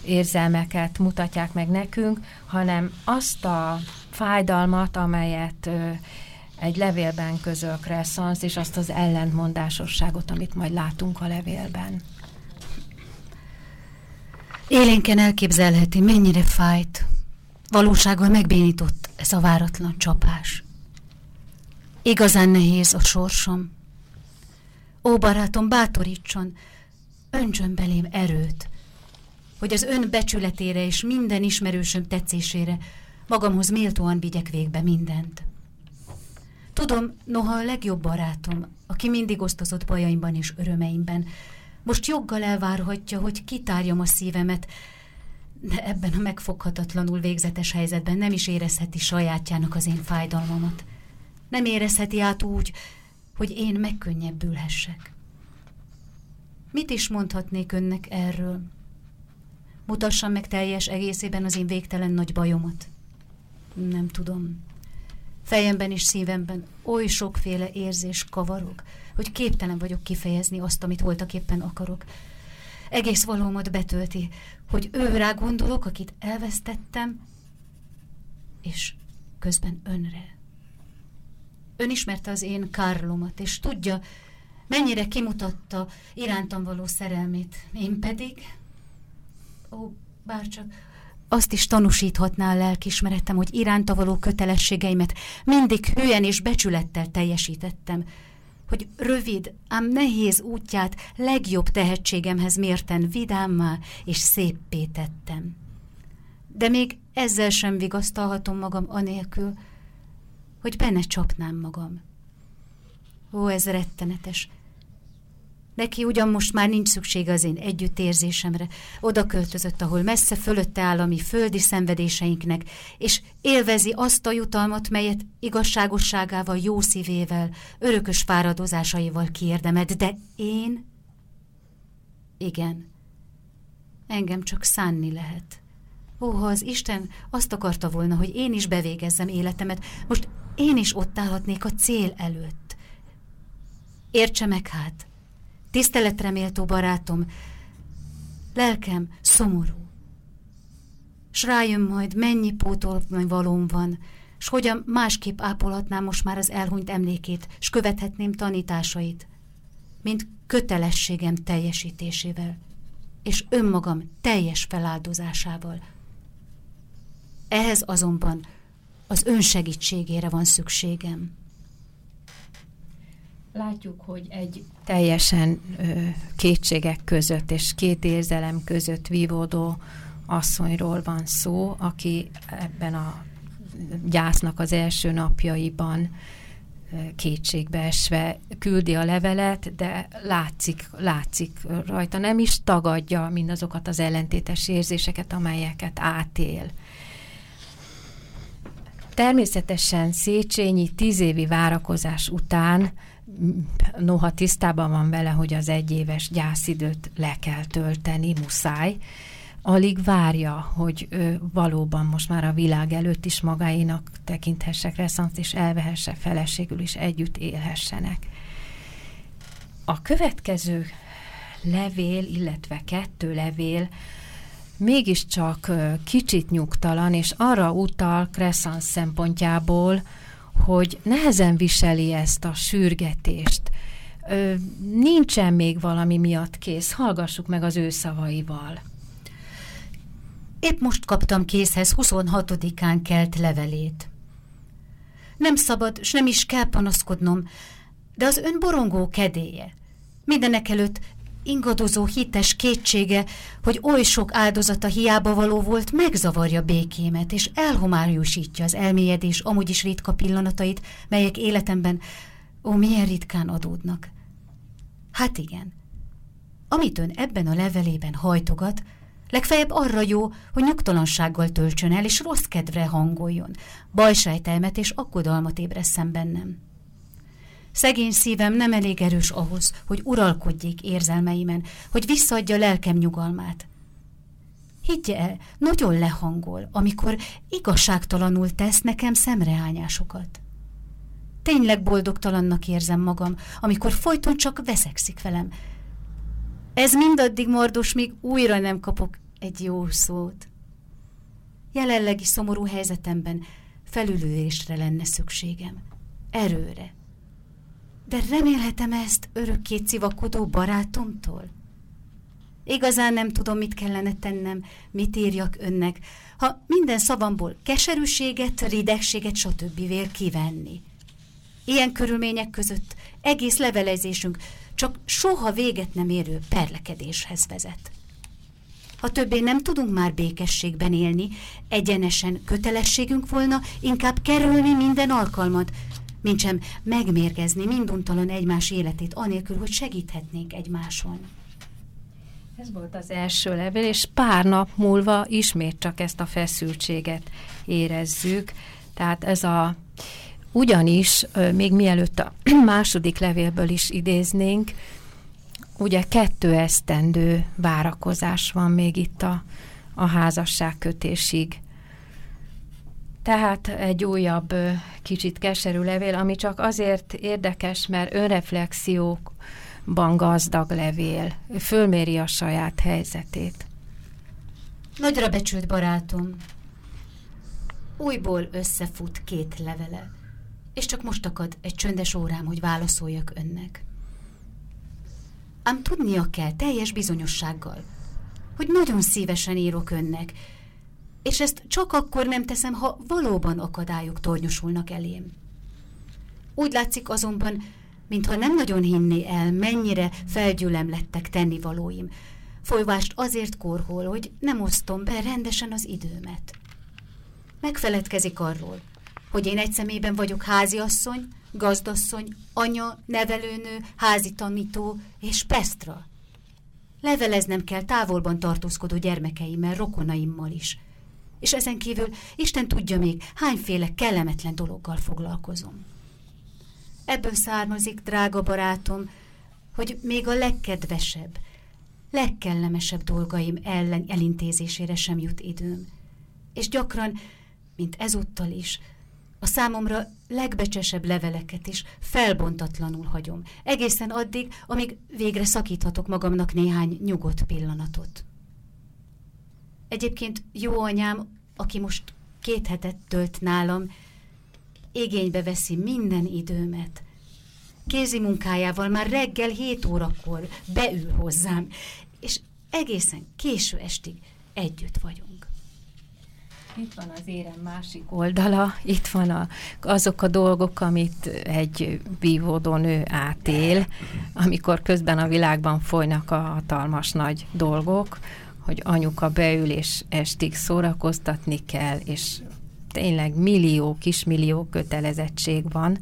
érzelmeket mutatják meg nekünk, hanem azt a fájdalmat, amelyet egy levélben közöl Kresszansz, és azt az ellentmondásosságot, amit majd látunk a levélben. Élénken elképzelheti, mennyire fájt. Valósággal megbénított ez a váratlan csapás. Igazán nehéz a sorsom. Ó, barátom, bátorítson, öntsön belém erőt, hogy az ön becsületére és minden ismerősöm tetszésére magamhoz méltóan vigyek végbe mindent. Tudom, noha a legjobb barátom, aki mindig osztozott bajaimban és örömeimben, most joggal elvárhatja, hogy kitárjam a szívemet, de ebben a megfoghatatlanul végzetes helyzetben nem is érezheti sajátjának az én fájdalmamat. Nem érezheti át úgy, hogy én megkönnyebbülhessek. Mit is mondhatnék önnek erről? Mutassam meg teljes egészében az én végtelen nagy bajomat. Nem tudom. Fejemben és szívemben oly sokféle érzés kavarog, hogy képtelen vagyok kifejezni azt, amit voltak éppen akarok. Egész valómat betölti, hogy ő rá gondolok, akit elvesztettem, és közben önre. Ön ismerte az én Kárlomat, és tudja, mennyire kimutatta irántam való szerelmét. Én pedig, ó, bárcsak azt is tanúsíthatná a lelkismeretem, hogy iránta való kötelességeimet mindig hülyen és becsülettel teljesítettem, hogy rövid, ám nehéz útját legjobb tehetségemhez mérten vidámmá és széppé tettem. De még ezzel sem vigasztalhatom magam anélkül, hogy benne csapnám magam. Ó, ez rettenetes. Neki ugyan most már nincs szüksége az én együttérzésemre. Oda költözött, ahol messze fölötte áll a mi földi szenvedéseinknek, és élvezi azt a jutalmat, melyet igazságosságával, jó szívével, örökös fáradozásaival kiérdemed. De én... Igen. Engem csak szánni lehet. Ó, ha az Isten azt akarta volna, hogy én is bevégezzem életemet, most én is ott állhatnék a cél előtt. Értse meg hát, tiszteletreméltó barátom, lelkem szomorú. S rájön majd, mennyi pótolni valóm van, s hogyan másképp ápolhatnám most már az elhunyt emlékét, s követhetném tanításait, mint kötelességem teljesítésével, és önmagam teljes feláldozásával. Ehhez azonban az ön segítségére van szükségem. Látjuk, hogy egy teljesen ö, kétségek között és két érzelem között vívódó asszonyról van szó, aki ebben a gyásznak az első napjaiban kétségbeesve küldi a levelet, de látszik, látszik rajta, nem is tagadja mindazokat az ellentétes érzéseket, amelyeket átél. Természetesen Széchenyi tíz évi várakozás után noha tisztában van vele, hogy az egyéves gyászidőt le kell tölteni, muszáj, alig várja, hogy ő valóban most már a világ előtt is magáinak tekinthesse Kresszant, és elvehesse feleségül, is együtt élhessenek. A következő levél, illetve kettő levél mégiscsak kicsit nyugtalan, és arra utal Kresszant szempontjából, hogy nehezen viseli ezt a sürgetést. Ö, nincsen még valami miatt kész. Hallgassuk meg az ő szavaival. Épp most kaptam készhez 26-án kelt levelét. Nem szabad, s nem is kell panaszkodnom, de az ön borongó kedélye. Mindenek előtt ingadozó hites kétsége, hogy oly sok áldozata hiába való volt, megzavarja békémet, és elhomályosítja az elmélyedés amúgy is ritka pillanatait, melyek életemben ó, milyen ritkán adódnak. Hát igen, amit ön ebben a levelében hajtogat, legfeljebb arra jó, hogy nyugtalansággal töltsön el, és rossz kedvre hangoljon, bajsejtelmet és akkodalmat ébreszem bennem. Szegény szívem nem elég erős ahhoz, hogy uralkodjék érzelmeimen, hogy visszaadja lelkem nyugalmát. Higgye el, nagyon lehangol, amikor igazságtalanul tesz nekem szemreányásokat. Tényleg boldogtalannak érzem magam, amikor folyton csak veszekszik velem. Ez mindaddig mordos, míg újra nem kapok egy jó szót. Jelenlegi szomorú helyzetemben felülülésre lenne szükségem. Erőre, de remélhetem ezt örökké civakodó barátomtól? Igazán nem tudom, mit kellene tennem, mit írjak önnek, ha minden szavamból keserűséget, ridegséget, stb. vél kivenni. Ilyen körülmények között egész levelezésünk csak soha véget nem érő perlekedéshez vezet. Ha többé nem tudunk már békességben élni, egyenesen kötelességünk volna inkább kerülni minden alkalmat, mintsem megmérgezni minduntalan egymás életét, anélkül, hogy segíthetnénk egymáson. Ez volt az első levél, és pár nap múlva ismét csak ezt a feszültséget érezzük. Tehát ez a, ugyanis, még mielőtt a második levélből is idéznénk, ugye kettő esztendő várakozás van még itt a, a házasságkötésig. Tehát egy újabb, kicsit keserű levél, ami csak azért érdekes, mert önreflexiókban gazdag levél. Fölméri a saját helyzetét. Nagyra becsült barátom, újból összefut két levele, és csak most akad egy csöndes órám, hogy válaszoljak önnek. Ám tudnia kell teljes bizonyossággal, hogy nagyon szívesen írok önnek, és ezt csak akkor nem teszem, ha valóban akadályok tornyosulnak elém. Úgy látszik azonban, mintha nem nagyon hinné el, mennyire felgyülem lettek tennivalóim. Folyvást azért korhol, hogy nem osztom be rendesen az időmet. Megfeledkezik arról, hogy én egy szemében vagyok háziasszony, gazdasszony, anya, nevelőnő, házi tanító és pestra. Leveleznem kell távolban tartózkodó gyermekeimmel, rokonaimmal is – és ezen kívül Isten tudja még, hányféle kellemetlen dologgal foglalkozom. Ebből származik, drága barátom, hogy még a legkedvesebb, legkellemesebb dolgaim ellen elintézésére sem jut időm. És gyakran, mint ezúttal is, a számomra legbecsesebb leveleket is felbontatlanul hagyom, egészen addig, amíg végre szakíthatok magamnak néhány nyugodt pillanatot. Egyébként jó anyám, aki most két hetet tölt nálam, igénybe veszi minden időmet. Kézi munkájával már reggel hét órakor beül hozzám, és egészen késő estig együtt vagyunk. Itt van az érem másik oldala, itt van a, azok a dolgok, amit egy vívódó nő átél, amikor közben a világban folynak a hatalmas nagy dolgok, hogy anyuka beül és estig szórakoztatni kell, és tényleg millió, kismillió kötelezettség van.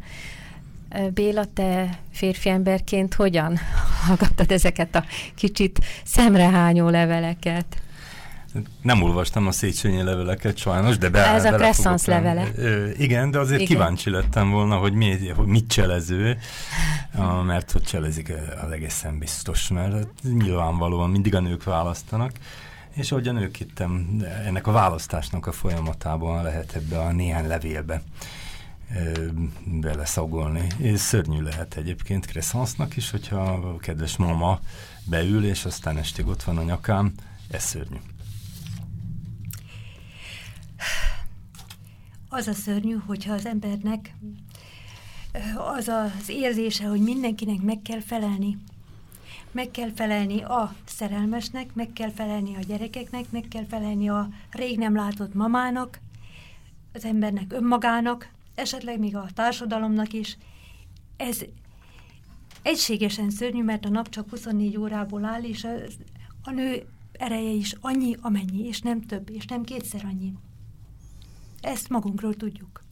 Béla, te férfi emberként hogyan hallgattad ezeket a kicsit szemrehányó leveleket? Nem olvastam a Széchenyi leveleket sajnos, de be, Ez a Crescens levele. Ö, igen, de azért igen. kíváncsi lettem volna, hogy, mi, hogy mit cselező, a, mert hogy cselezik az egészen biztos, mert nyilvánvalóan mindig a nők választanak, és ahogy a nők hittem, ennek a választásnak a folyamatában lehet ebbe a néhány levélbe beleszagolni. És szörnyű lehet egyébként Crescensnak is, hogyha a kedves mama beül, és aztán estig ott van a nyakám, ez szörnyű. Az a szörnyű, hogyha az embernek az az érzése, hogy mindenkinek meg kell felelni. Meg kell felelni a szerelmesnek, meg kell felelni a gyerekeknek, meg kell felelni a rég nem látott mamának, az embernek önmagának, esetleg még a társadalomnak is. Ez egységesen szörnyű, mert a nap csak 24 órából áll, és a, a nő ereje is annyi, amennyi, és nem több, és nem kétszer annyi. Ezt magunkról tudjuk.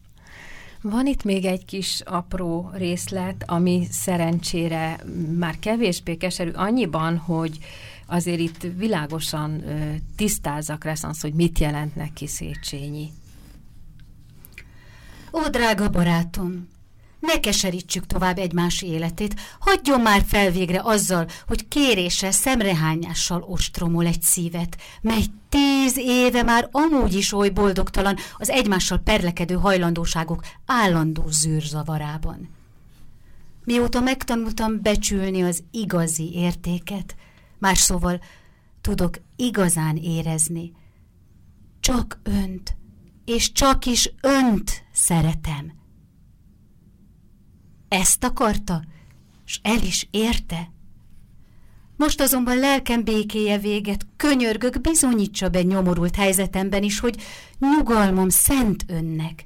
Van itt még egy kis apró részlet, ami szerencsére már kevésbé keserű annyiban, hogy azért itt világosan tisztázza Kresszansz, hogy mit jelent neki Széchenyi. Ó, drága barátom, ne keserítsük tovább egymás életét, hagyjon már fel végre azzal, hogy kéréssel, szemrehányással ostromol egy szívet, mely tíz éve már amúgy is oly boldogtalan az egymással perlekedő hajlandóságok állandó zűrzavarában. Mióta megtanultam becsülni az igazi értéket, más szóval tudok igazán érezni. Csak önt, és csak is önt szeretem. Ezt akarta, és el is érte. Most azonban lelkem békéje véget, könyörgök, bizonyítsa be nyomorult helyzetemben is, hogy nyugalmam szent önnek,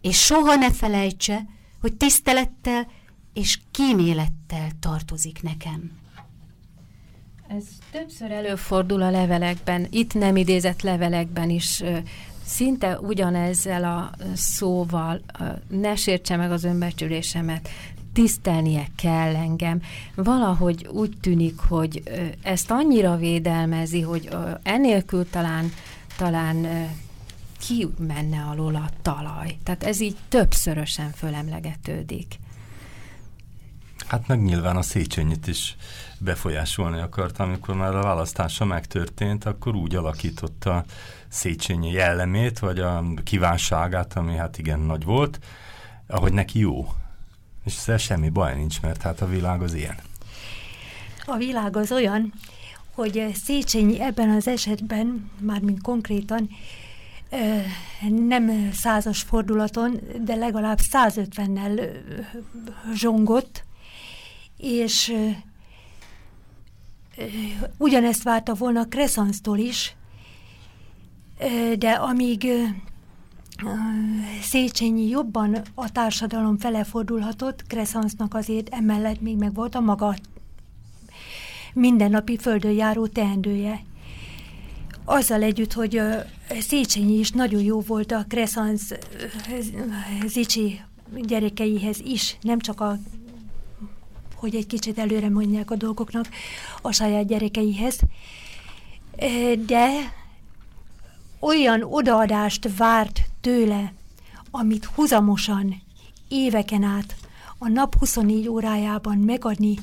és soha ne felejtse, hogy tisztelettel és kímélettel tartozik nekem. Ez többször előfordul a levelekben, itt nem idézett levelekben is, szinte ugyanezzel a szóval, ne sértse meg az önbecsülésemet, tisztelnie kell engem. Valahogy úgy tűnik, hogy ezt annyira védelmezi, hogy enélkül talán, talán ki menne alól a talaj. Tehát ez így többszörösen fölemlegetődik. Hát meg nyilván a Széchenyit is befolyásolni akarta, amikor már a választása megtörtént, akkor úgy alakította Széchenyi jellemét, vagy a kívánságát, ami hát igen nagy volt, ahogy neki jó. És ezzel semmi baj nincs, mert hát a világ az ilyen. A világ az olyan, hogy Széchenyi ebben az esetben, mármint konkrétan, nem százas fordulaton, de legalább 150-nel zsongott, és ugyanezt várta volna Kresszansztól is, de amíg Széchenyi jobban a társadalom fele fordulhatott, Kresszansznak azért emellett még meg volt a maga mindennapi földön járó teendője. Azzal együtt, hogy Széchenyi is nagyon jó volt a Kresszansz Zicsi gyerekeihez is, nem csak a hogy egy kicsit előre mondják a dolgoknak a saját gyerekeihez. De olyan odaadást várt tőle, amit huzamosan, éveken át, a nap 24 órájában megadni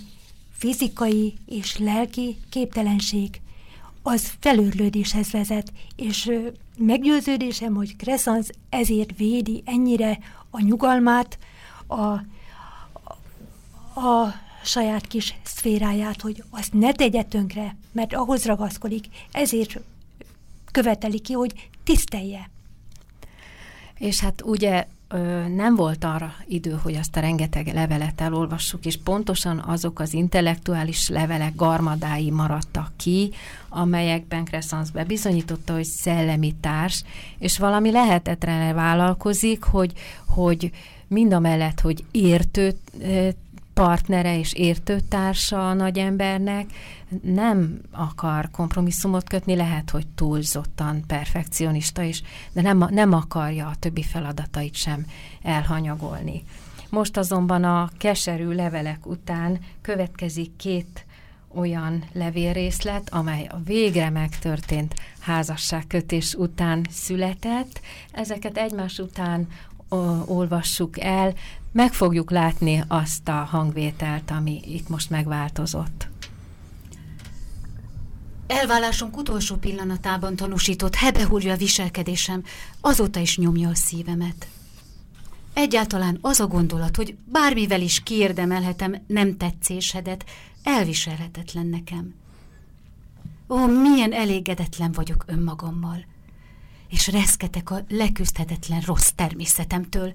fizikai és lelki képtelenség, az felőrlődéshez vezet, és meggyőződésem, hogy Kresszansz ezért védi ennyire a nyugalmát, a, a, a saját kis szféráját, hogy azt ne tegye tönkre, mert ahhoz ragaszkodik, ezért követeli ki, hogy tisztelje. És hát ugye nem volt arra idő, hogy azt a rengeteg levelet elolvassuk, és pontosan azok az intellektuális levelek garmadái maradtak ki, amelyekben Kresszansz bebizonyította, hogy szellemi társ, és valami lehetetlenre vállalkozik, hogy, hogy mind a mellett, hogy értő partnere és értőtársa a nagyembernek nem akar kompromisszumot kötni, lehet, hogy túlzottan perfekcionista is, de nem, nem akarja a többi feladatait sem elhanyagolni. Most azonban a keserű levelek után következik két olyan levélrészlet, amely a végre megtörtént házasságkötés után született. Ezeket egymás után olvassuk el, meg fogjuk látni azt a hangvételt, ami itt most megváltozott. Elvállásunk utolsó pillanatában tanúsított hebehúrja viselkedésem, azóta is nyomja a szívemet. Egyáltalán az a gondolat, hogy bármivel is kiérdemelhetem nem tetszésedet, elviselhetetlen nekem. Ó, milyen elégedetlen vagyok önmagammal, és reszketek a leküzdhetetlen rossz természetemtől,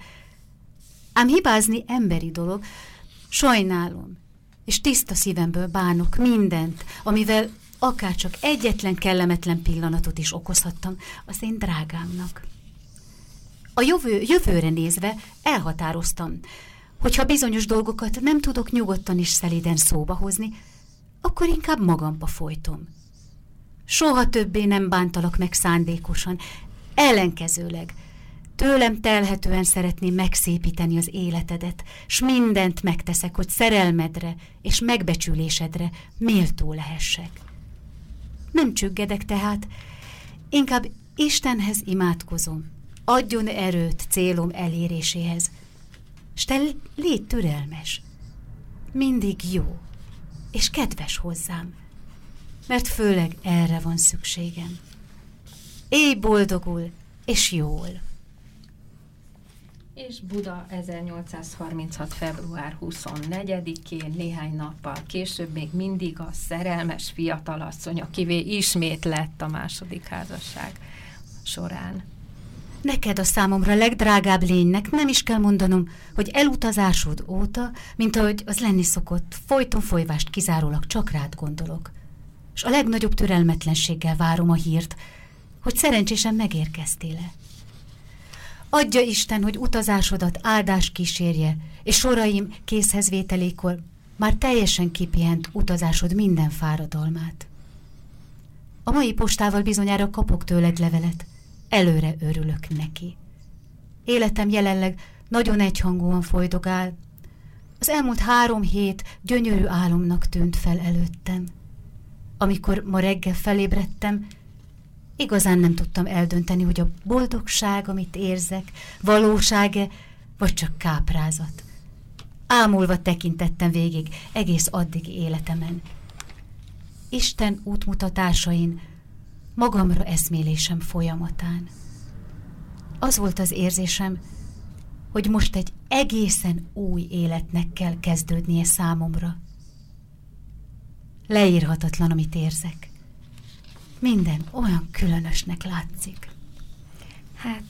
Ám hibázni emberi dolog, sajnálom, és tiszta szívemből bánok mindent, amivel akár csak egyetlen kellemetlen pillanatot is okozhattam az én drágámnak. A jövő, jövőre nézve elhatároztam, Hogyha bizonyos dolgokat nem tudok nyugodtan és szeliden szóba hozni, akkor inkább magamba folytom. Soha többé nem bántalak meg szándékosan, ellenkezőleg – Tőlem telhetően szeretném megszépíteni az életedet, s mindent megteszek, hogy szerelmedre és megbecsülésedre méltó lehessek. Nem csüggedek tehát, inkább Istenhez imádkozom, adjon erőt célom eléréséhez, s te légy türelmes, mindig jó, és kedves hozzám, mert főleg erre van szükségem. Élj boldogul és jól! És Buda 1836. február 24-én, néhány nappal később még mindig a szerelmes fiatalasszony, akivé ismét lett a második házasság során. Neked a számomra legdrágább lénynek nem is kell mondanom, hogy elutazásod óta, mint ahogy az lenni szokott, folyton folyvást kizárólag csak rád gondolok. És a legnagyobb türelmetlenséggel várom a hírt, hogy szerencsésen megérkeztél-e. Adja Isten, hogy utazásodat áldás kísérje, és soraim készhezvételékor már teljesen kipihent utazásod minden fáradalmát. A mai postával bizonyára kapok tőled levelet, előre örülök neki. Életem jelenleg nagyon egyhangúan folydogál. Az elmúlt három hét gyönyörű álomnak tűnt fel előttem. Amikor ma reggel felébredtem, Igazán nem tudtam eldönteni, hogy a boldogság, amit érzek, valósága, vagy csak káprázat. Ámulva tekintettem végig egész addigi életemen. Isten útmutatásain, magamra eszmélésem folyamatán. Az volt az érzésem, hogy most egy egészen új életnek kell kezdődnie számomra. Leírhatatlan, amit érzek. Minden olyan különösnek látszik. Hát,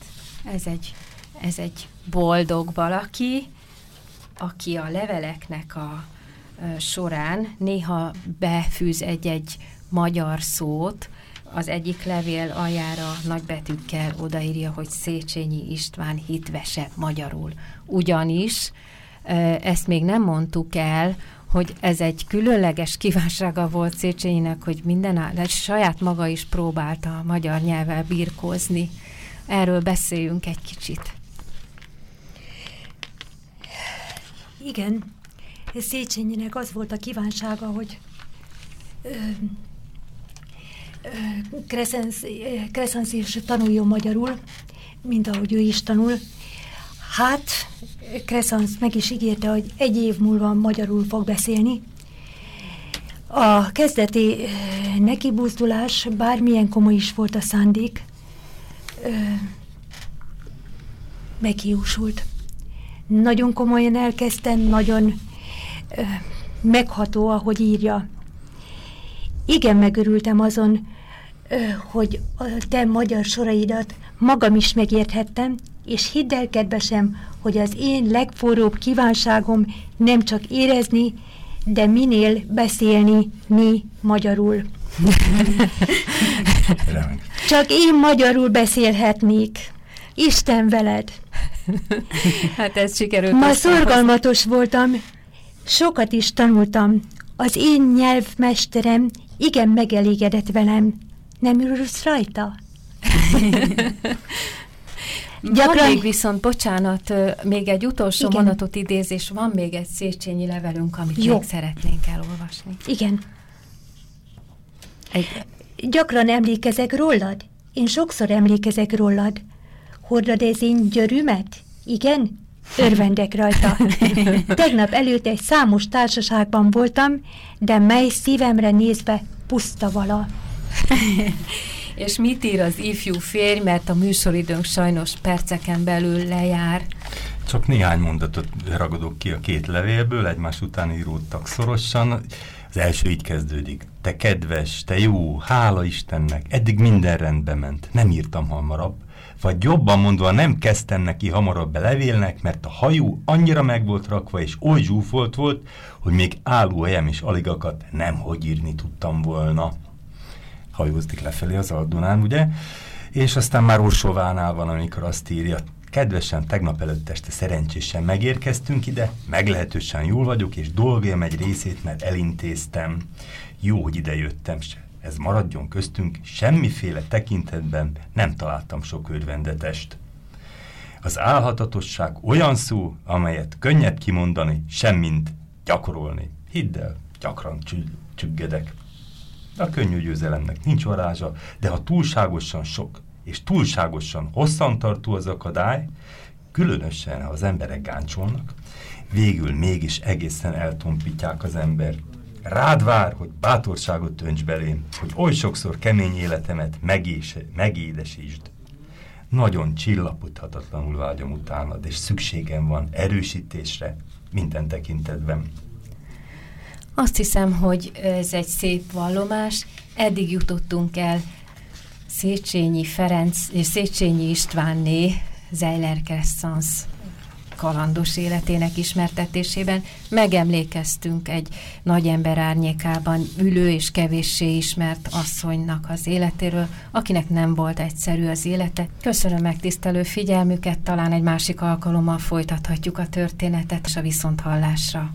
ez egy, ez egy boldog valaki, aki a leveleknek a során néha befűz egy-egy magyar szót, az egyik levél aljára nagybetűkkel odaírja, hogy Széchenyi István hitvese magyarul. Ugyanis, ezt még nem mondtuk el, hogy ez egy különleges kívánsága volt Széchenyinek, hogy minden áll, saját maga is próbálta a magyar nyelvvel birkózni. Erről beszéljünk egy kicsit. Igen, Széchenyinek az volt a kívánsága, hogy Kreszensz is tanuljon magyarul, mint ahogy ő is tanul, Hát, Kresszansz meg is ígérte, hogy egy év múlva magyarul fog beszélni. A kezdeti nekibuzdulás, bármilyen komoly is volt a szándék, meghiúsult. Nagyon komolyan elkezdtem, nagyon ö, megható, ahogy írja. Igen, megörültem azon, hogy a te magyar soraidat magam is megérthettem, és hidd el, kedvesem, hogy az én legforróbb kívánságom nem csak érezni, de minél beszélni mi magyarul. csak én magyarul beszélhetnék. Isten veled! Hát ez sikerült. Ma szorgalmatos voltam, sokat is tanultam. Az én nyelvmesterem igen megelégedett velem. Nem ürülsz rajta? Gyakran... Van még viszont, bocsánat, még egy utolsó Igen. mondatot idézés, van még egy Széchenyi levelünk, amit Jó. még szeretnénk elolvasni. Igen. Egy... Gyakran emlékezek rólad? Én sokszor emlékezek rólad. Hordad ez én györümet? Igen? Örvendek rajta. Tegnap előtt egy számos társaságban voltam, de mely szívemre nézve puszta vala. És mit ír az ifjú férj, mert a műsoridőnk sajnos perceken belül lejár. Csak néhány mondatot ragadok ki a két levélből, egymás után íródtak szorosan. Az első így kezdődik. Te kedves, te jó, hála Istennek, eddig minden rendbe ment, nem írtam hamarabb. Vagy jobban mondva nem kezdtem neki hamarabb be levélnek, mert a hajú annyira meg volt rakva és oly zsúfolt volt, hogy még állóhelyem is alig akadt, nem hogy írni tudtam volna hajóztik lefelé az Aldunán, ugye? És aztán már Orsovánál van, amikor azt írja, Kedvesen tegnap előtt este szerencsésen megérkeztünk ide, meglehetősen jól vagyok, és dolgom egy részét, mert elintéztem. Jó, hogy ide jöttem, ez maradjon köztünk, semmiféle tekintetben nem találtam sok örvendetest. Az álhatatosság olyan szó, amelyet könnyebb kimondani, semmint gyakorolni. Hidd el, gyakran csüggedek. A könnyű győzelemnek nincs varázsa, de ha túlságosan sok és túlságosan hosszantartó az akadály, különösen ha az emberek gáncsolnak, végül mégis egészen eltompítják az ember. Rád vár, hogy bátorságot önts belém, hogy oly sokszor kemény életemet megése, megédesítsd. Nagyon csillapodhatatlanul vágyom utánad, és szükségem van erősítésre minden tekintetben. Azt hiszem, hogy ez egy szép vallomás. Eddig jutottunk el Széchenyi Ferenc és Széchenyi Istvánné Zeiler Crescens kalandos életének ismertetésében megemlékeztünk egy nagy ember árnyékában ülő és kevéssé ismert asszonynak az életéről, akinek nem volt egyszerű az élete. Köszönöm megtisztelő figyelmüket, talán egy másik alkalommal folytathatjuk a történetet és a viszonthallásra.